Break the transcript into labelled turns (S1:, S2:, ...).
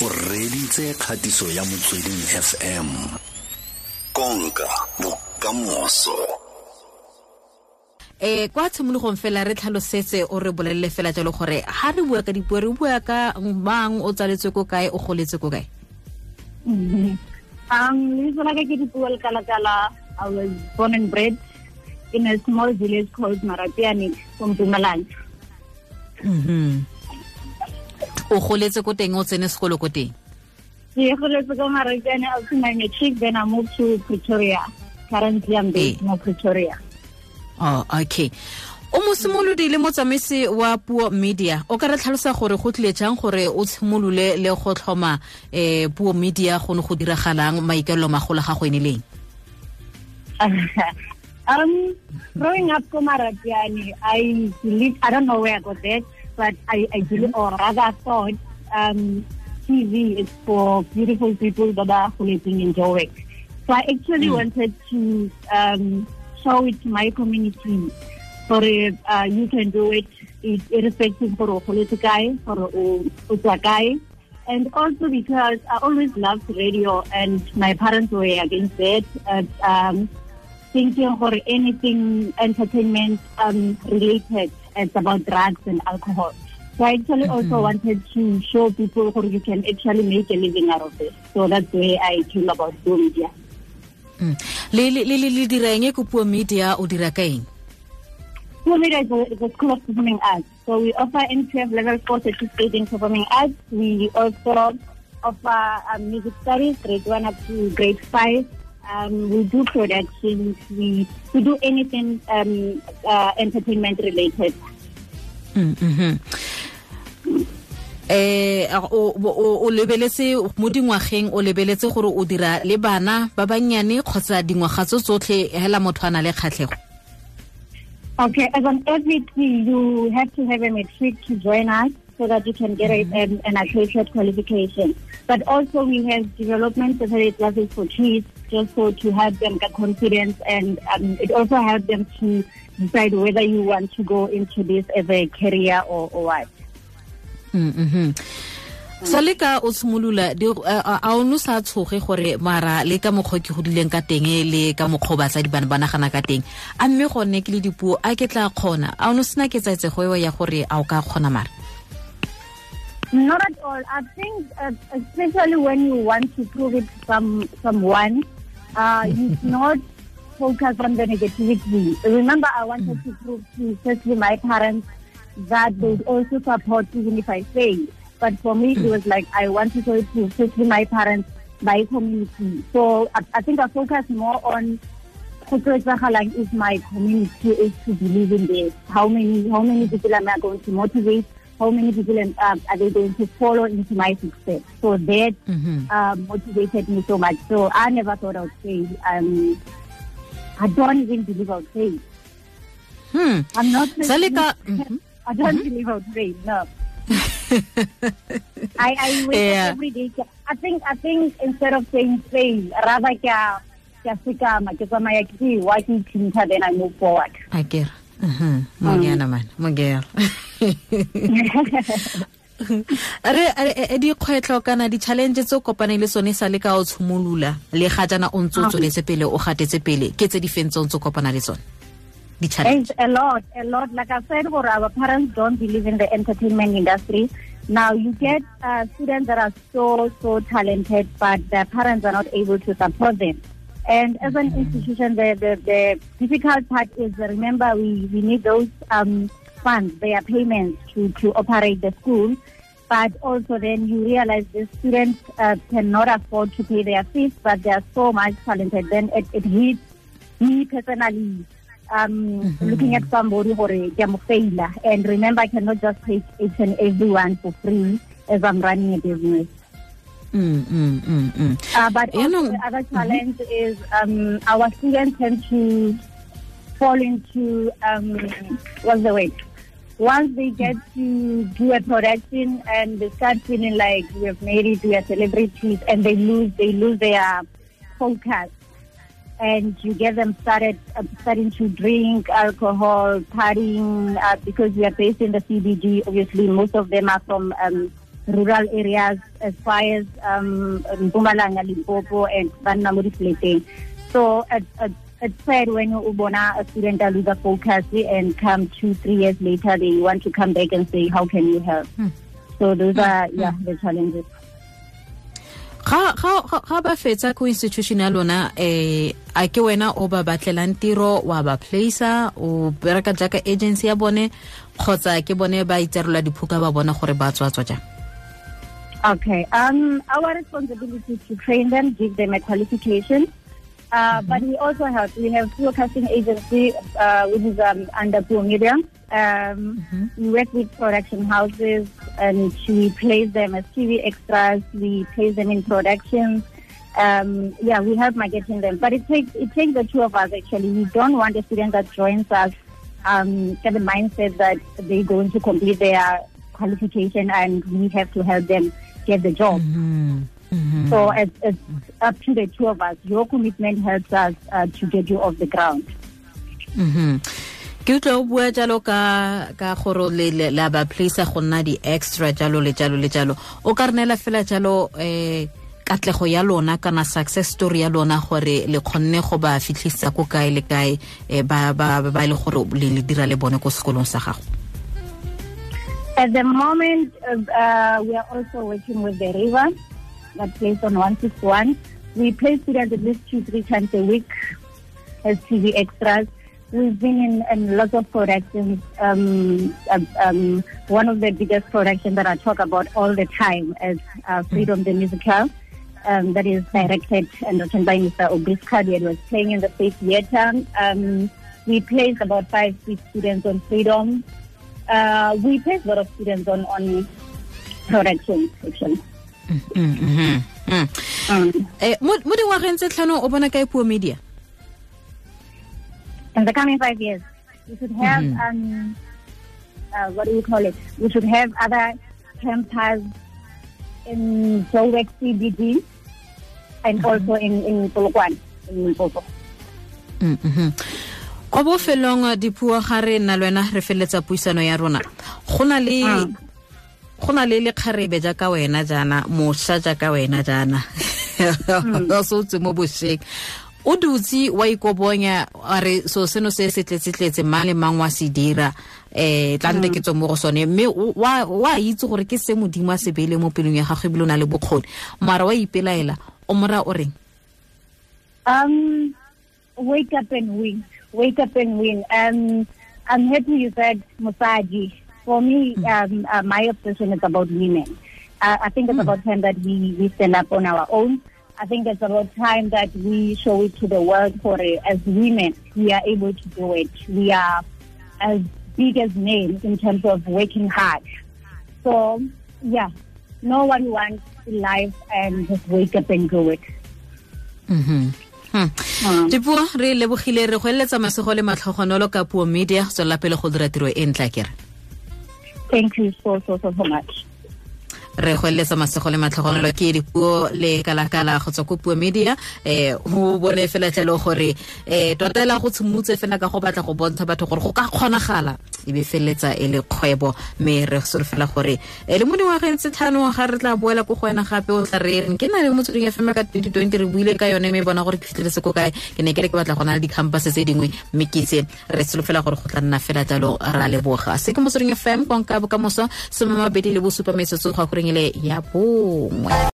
S1: o reditse kgatiso ya motsweding fm konka bokamoso
S2: eh kwa tshimologong fela re tlhalosetse o re bolelele fela jalo gore ha re bua ka dipuo re bua ka mang o tsaletswe ko kae o goletse ko kae
S3: um lebitso la ka ke dipuo lekala-kala i was born and bred in a small village called marapiani from Mpumalanga.
S2: O goletse ko teng o tsene sekolo ko teng?
S3: Ke goletse ko marekane up to my matric then i moved to pretoria currently i'm based
S2: Eh.
S3: in pretoria.
S2: Oh okay. O mosimolodi le motsamaisi wa puo media o ka re tlhalosa gore go tlile jang gore o tshimolole le go tlhoma eh puo media go ne go diragalang maikalelo magolo ga go ene leng?
S3: Um growing up ko marapiane i believe i don't know where i got that but i, I believe or rather thought um tv is for beautiful people that are living in Joburg. so i actually wanted to um show it to my community for uh, you can do it it irrespective for kae for o o tswa kae and also because I always loved radio and my parents were against it. And, um, thinking for anything entertainment um, related, it's about drugs and alcohol. So I actually also wanted to show people how you can actually make a living out of this. So that's where I came about Puo Media.
S2: Mm. le le le le dira eng ko media o dira ka eng
S3: Puo Media is a, is a school of performing arts. So we offer NQF level 4 certificate in performing arts. We also offer um, music studies, grade 1 up to grade 5. Um, we do productions. We, we do anything um, uh, entertainment related.
S2: Mm, mhm. eh o lebeletse mo dingwageng o lebeletse gore o dira le bana ba bannyane kgotsa dingwaga tso tsotlhe hela motho a na le kgatlhego
S3: Okay, as an FET, you have to have a matric to join us so that you can get a, an, an accredited qualification. But also we have development specialty classes for kids just so to help them get confidence and um, it also helps them to decide whether you want to go into this as a career or, or what.
S2: Mm, mhm sa le ka o tshimolola di- a a- o no sa tshoge gore mara le ka mokgwa ke godileng ka teng le ka mokgwa o batsadi bana ba nagana ka teng. A mme gonne ke le dipuo a ke tla kgona. A o no sena ke tsaetsego eo ya gore a o ka kgona mara
S3: Not at all. I think, uh, especially when you want to prove it to some someone, uh, you not focus on the negativity. Remember, I wanted to prove to especially my parents that they would also support even if I fail. But for me, it was like I want to show it to especially my parents, my community. So I, I think I focus more on go tlo etsagalang if my community is to believe in this. How many how many people am I going to motivate? How many people am, uh, are they going to follow into my success? So that
S2: Mhm.
S3: uh, motivated me so much. So I never thought I would fail. Um, I don't even believe I would fail.
S2: hmm
S3: I'm not.
S2: sa le ka mhm.
S3: I don't believe I would fail. No. I I wake
S2: Yeah.
S3: up every day. I think I think instead of saying fail, rather ka ka sekama ke tsamaya ke see what ke thinta then I move forward.
S2: a kere Mhm. mongena man mongera re re- e- dikgwetlho kana di-challenge tse o kopaneng le tsone sa le ka o tshimolola le ga jana o ntse o tsweletse pele o gatetse pele ke tse di feng tse o ntse o kopana le tsone di-challenge
S3: a lot, a lot. Like I said, for our parents don't believe in the entertainment industry. Now you get uh, students that are so so talented, but their parents are not able to support them. And as an institution, the the, the difficult part is remember we, we need those um, funds, their payments to to operate the school. But also then you realize the students uh, cannot afford to pay their fees, but they are so much talented. Then it, it hits me personally um, looking at somebody who can failure. And remember, I cannot just take each and everyone for free as I'm running a business.
S2: Mm, mm, mm, mm.
S3: Uh, but
S2: You
S3: also
S2: know-
S3: the other challenge is um, our students tend to fall into um, what's the word? Once they get to do a production and they start feeling like we have made it, we are celebrities, and they lose they lose their focus. And you get them started uh, starting to drink alcohol, partying, uh, because we are based in the CBD. Obviously, most of them are from um, rural areas as far as um Mpumalanga, Limpopo, and Banna So at, at it's sad when you ubona a student lose a focus and come two, three years later, they want to come back and say, how can you help? Hmm. So those hmm. are, yeah, hmm. the challenges.
S2: ga ba fetsa ko institution ya lona eh a ke wena o ba batlelang tiro wa ba placea o bereka jaaka agency ya bone kgotsa ke bone ba itserola diphuka ba bona gore ba tswa tswa jang
S3: okay um our responsibility is to train them give them a qualification uh, mm-hmm. But we also have we have through casting agency, uh, which is um, under Puo Media. Um, mm-hmm. We work with production houses and we place them as TV extras. We place them in productions. Um, yeah, we help marketing them. But it takes it takes the two of us actually. We don't want a student that joins us um, get the mindset that they're going to complete their qualification and we have to help them get the job. Mm-hmm. Mm-hmm. So it's, it's, up to the two of us. Your commitment helps us uh, to get you off the ground.
S2: Mm-hmm. ke utlwa o bua jalo ka ka gore le la ba place go nna di extra jalo le jalo le jalo o ka rnela fela jalo eh katlego ya lona kana success story ya lona gore le kgonne go ba fitlhisa ko kae le kae eh, ba ba ba le gore le dira le bone ko sekolong sa gago
S3: At the moment, uh, we are also working with the river that plays on 161. We play students at least two, three times a week as TV extras. We've been in, in lots of productions. Um, um, one of the biggest productions that I talk about all the time is uh, Freedom the Musical. Um, that is directed and written by Mr. Aubrey Sekhabi. It was playing in the State Theatre. Um, we placed about five, six students on Freedom. Uh, we placed a lot of students on, on productions, actually.
S2: Mm-hmm. eh mo dingwageng tse tlhano o bona kae puo media
S3: in the coming five years we should have mm -hmm. um uh, what do you call it we should have other campers in Joburg CBD and mm -hmm. also in in Polokwane in Limpopo
S2: mm -hmm. Kwa bofelong dipuo ga re nna le wena re feleletsa puisano ya rona. Go na le mm. go na le lekgarebe jaaka wena jaana mošwa jaaka wena jaana. O se o tse mo bošweng. O dutse wa ikobonya a re so seno se se tletse-tletse mang le mang wa se dira. Um tlante ke tswe mo go sone. Mme wa itse gore ke se modimo a se beele mo pelong ya gago ebile o na le bokgoni. Mara wa ipelaela o mora o reng?
S3: Um wake up and win wake up and win um i'm happy you said mosadi for me, hmm. um, uh, my obsession is about women. Uh, I think it's mm. about time that we, we stand up on our own. I think it's about time that we show it to the world for it. As women, we are able to do it. We are as big as men in terms of working hard. So, yeah, no one wants life and just wake up and do it.
S2: Mm-hmm. Hmm. dipuo re lebogile re go eletsa masego le matlhogonolo ka puo media go tswelela pele go dira tiro e ntla kere
S3: Thank you so, so, so, so much.
S2: re go eletsa masego le matlhogonelo ke dipuo le kalakala go tswa ko puo media eh go bone fela tlhelo gore eh totela go tshimotse fela ka go batla go bontsha batho gore go ka kgonagala e be feletsa e le kgwebo. Mme re fela gore e le mo dingwageng tse tlhano ga re tla boela ko go wena gape o tla re ke na le motsweding fm ka 2020 re buile ka yone mme bona gore ke fitlheletse ko kae. Ke ne ke re ke batla go na le di-campus tse dingwe. Mme ke itse re fela gore go tla nna fela jalo ra leboga. Se ke motsweding fm konka bokamoso somemabedi le bosupa metsotso go a goreng ile ya bongwe